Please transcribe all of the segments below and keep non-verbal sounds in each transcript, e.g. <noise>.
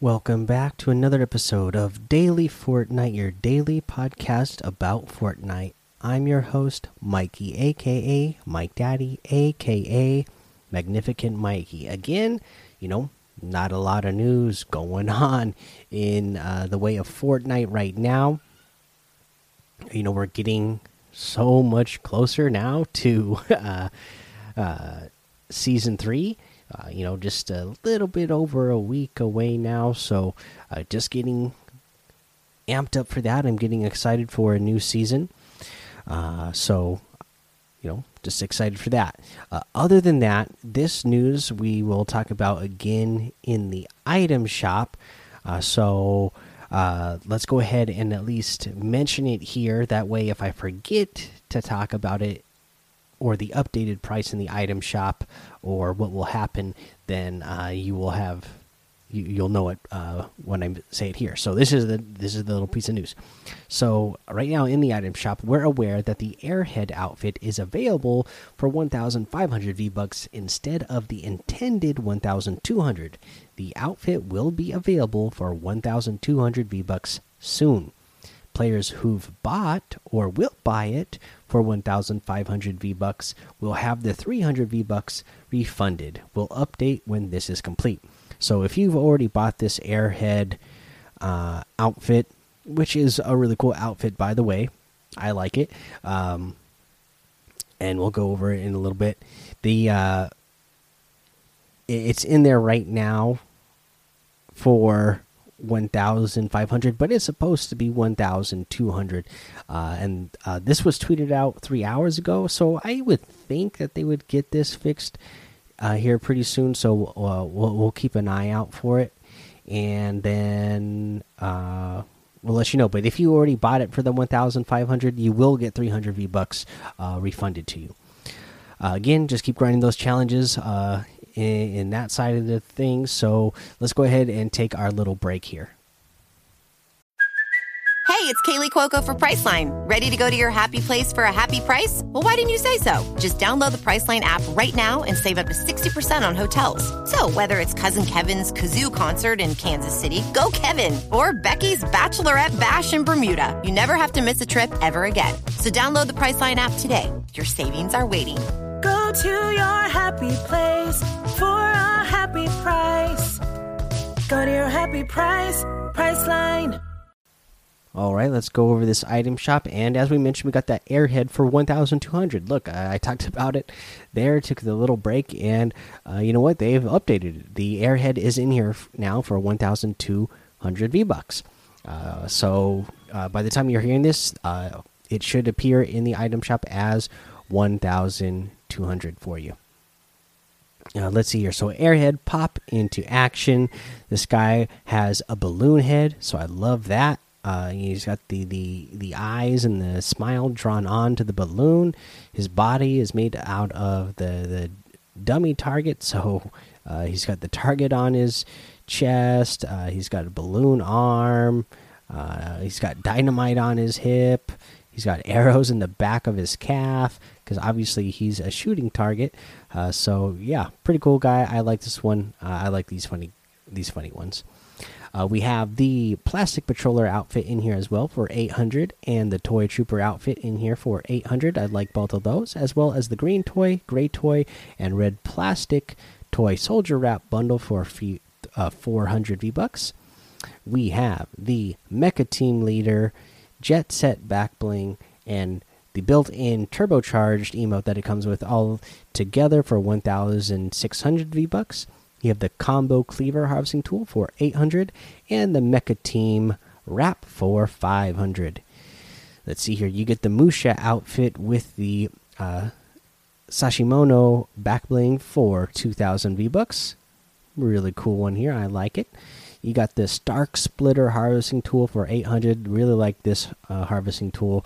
Welcome back to another episode of Daily Fortnite, your daily podcast about Fortnite. I'm your host, Mikey, aka Mike Daddy, aka Magnificent Mikey. Again, you know, not a lot of news going <laughs> on in uh, the way of Fortnite right now. You know, we're getting so much closer now to <laughs> uh, uh, season three. Uh, you know, just a little bit over a week away now. So, uh, just getting amped up for that. I'm getting excited for a new season. Uh, so, you know, just excited for that. Uh, other than that, this news we will talk about again in the item shop. Uh, so, uh, let's go ahead and at least mention it here. That way, if I forget to talk about it or the updated price in the item shop or what will happen, then uh, you will have you, will know it uh, when I say it here. So this is the this is the little piece of news. So right now in the item shop, we're aware that the Airhead outfit is available for 1,500 V bucks instead of the intended 1,200. The outfit will be available for 1,200 V bucks soon. Players who've bought or will buy it for 1,500 V bucks will have the 300 V bucks refunded. We'll update when this is complete. So if you've already bought this Airhead uh, outfit, which is a really cool outfit by the way, I like it. Um, and we'll go over it in a little bit. The uh, it's in there right now for 1500 but it's supposed to be 1200 uh, and uh, this was tweeted out three hours ago so i would think that they would get this fixed uh, here pretty soon. So uh, we'll, we'll, keep an eye out for it. And then uh, we'll let you know. But if you already bought it for the 1500 you will get 300 v bucks uh, refunded to you. Again just keep grinding those challenges in, in that side of the thing. So let's go ahead and take our little break here. Hey, it's Kaley Cuoco for Priceline. Ready to go to your happy place for a happy price? Well, why didn't you say so? Just download the Priceline app right now and save up to 60% on hotels. So, whether it's Cousin Kevin's Kazoo concert in Kansas City, go Kevin, or Becky's Bachelorette Bash in Bermuda, you never have to miss a trip ever again. So, download the Priceline app today. Your savings are waiting Go to your happy place Go to your happy price, Priceline. All right, let's go over this item shop. And as we mentioned, we got that airhead for 1,200. Look, I, I, talked <laughs> about it there, took the little break, and uh, you know what? They've updated it. The airhead is in here now for 1,200 V bucks. Uh, so uh, by the time you're hearing this, uh, it should appear in the item shop as 1,200 for you. Uh, let's see here. So, Airhead pop into action. This guy has a balloon head, so I love that. Uh, he's got the, the the eyes and the smile drawn on to the balloon. His body is made out of the the dummy target, so uh, he's got the target on his chest. Uh, he's got a balloon arm. Uh, he's got dynamite on his hip. He's got arrows in the back of his calf because obviously he's a shooting target. Uh, so yeah, pretty cool guy. I like this one. Uh, I like these funny these funny ones. Uh, we have the plastic patroller outfit in here as well for 800 and the toy trooper outfit in here for 800 i like both of those as well as the green toy gray toy and red plastic toy soldier wrap bundle for few, uh, 400 v bucks we have the mecha team leader jet set back bling, and the built-in turbocharged emote that it comes with all together for 1,600 V bucks. You have the combo cleaver harvesting tool for 800, and the Mecha Team wrap for 500. Let's see here. You get the Musha outfit with the uh, Sashimono back bling for 2,000 V bucks. Really cool one here. I like it. You got this Stark Splitter harvesting tool for 800. Really like this uh, harvesting tool.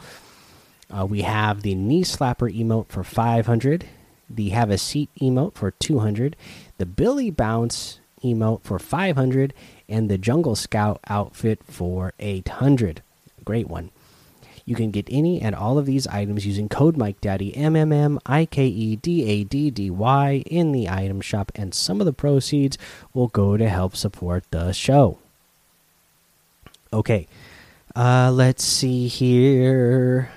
Uh, we have the Knee Slapper emote for 500. The Have a Seat emote for 200. The Billy Bounce emote for 500. And the Jungle Scout outfit for 800. Great one. You can get any and all of these items using code MikeDaddy M M M I K E D A D D Y in the item shop, and some of the proceeds will go to help support the show. Okay, uh, let's see here.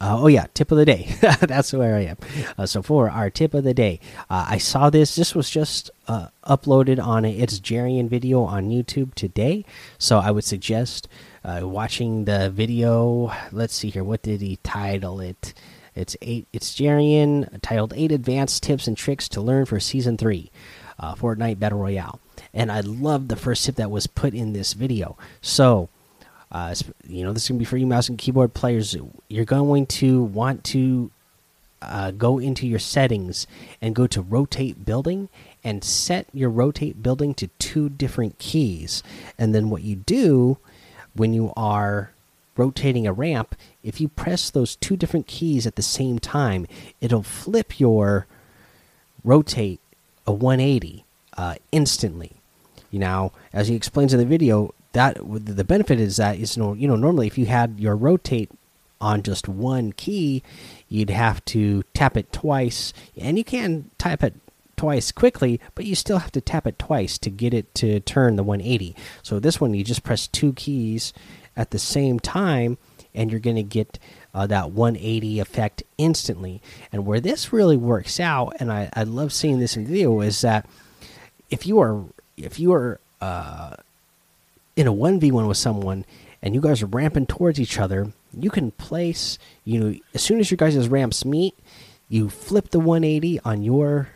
Uh, oh yeah, tip of the day. <laughs> That's where I am. Uh, so for our tip of the day, uh, I saw this. This was just uh, uploaded on a, ItzJerian video on YouTube today. So I would suggest uh, watching the video. Let's see here. What did he title it? It's eight. ItzJerian titled Eight Advanced Tips and Tricks to Learn for Season Three, uh, Fortnite Battle Royale. And I love the first tip that was put in this video. So uh, you know, this is going to be for you mouse and keyboard players. You're going to want to uh, go into your settings and go to rotate building and set your rotate building to two different keys. And then what you do when you are rotating a ramp, if you press those two different keys at the same time, it'll flip your rotate a 180 uh, instantly. You know, as he explains in the video, that the benefit is that is know, you know normally if you had your rotate on just one key, you'd have to tap it twice, and you can tap it twice quickly, but you still have to tap it twice to get it to turn the 180. So this one, you just press two keys at the same time, and you're going to get uh, that 180 effect instantly. And where this really works out, and I, I love seeing this in the video, is that if you are if you are uh, in a 1v1 with someone and you guys are ramping towards each other, you can place, you know, as soon as your guys' ramps meet, you flip the 180 on your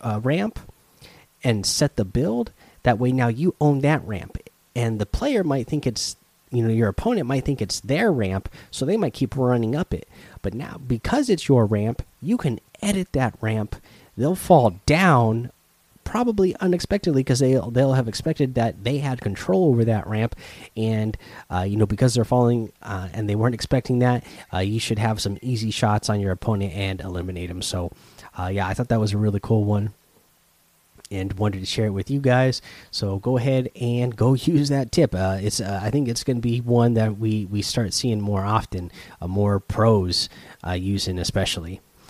uh, ramp and set the build. That way now you own that ramp. And the player might think it's, you know, your opponent might think it's their ramp, so they might keep running up it. But now, because it's your ramp, you can edit that ramp. They'll fall down probably unexpectedly because they they'll have expected that they had control over that ramp, and uh, you know because they're falling uh, and they weren't expecting that, uh, you should have some easy shots on your opponent and eliminate them. So, uh, yeah, I thought that was a really cool one. And wanted to share it with you guys, so go ahead and go <laughs> use that tip. Uh, it's I think it's going to be one that we we start seeing more often, more pros using especially.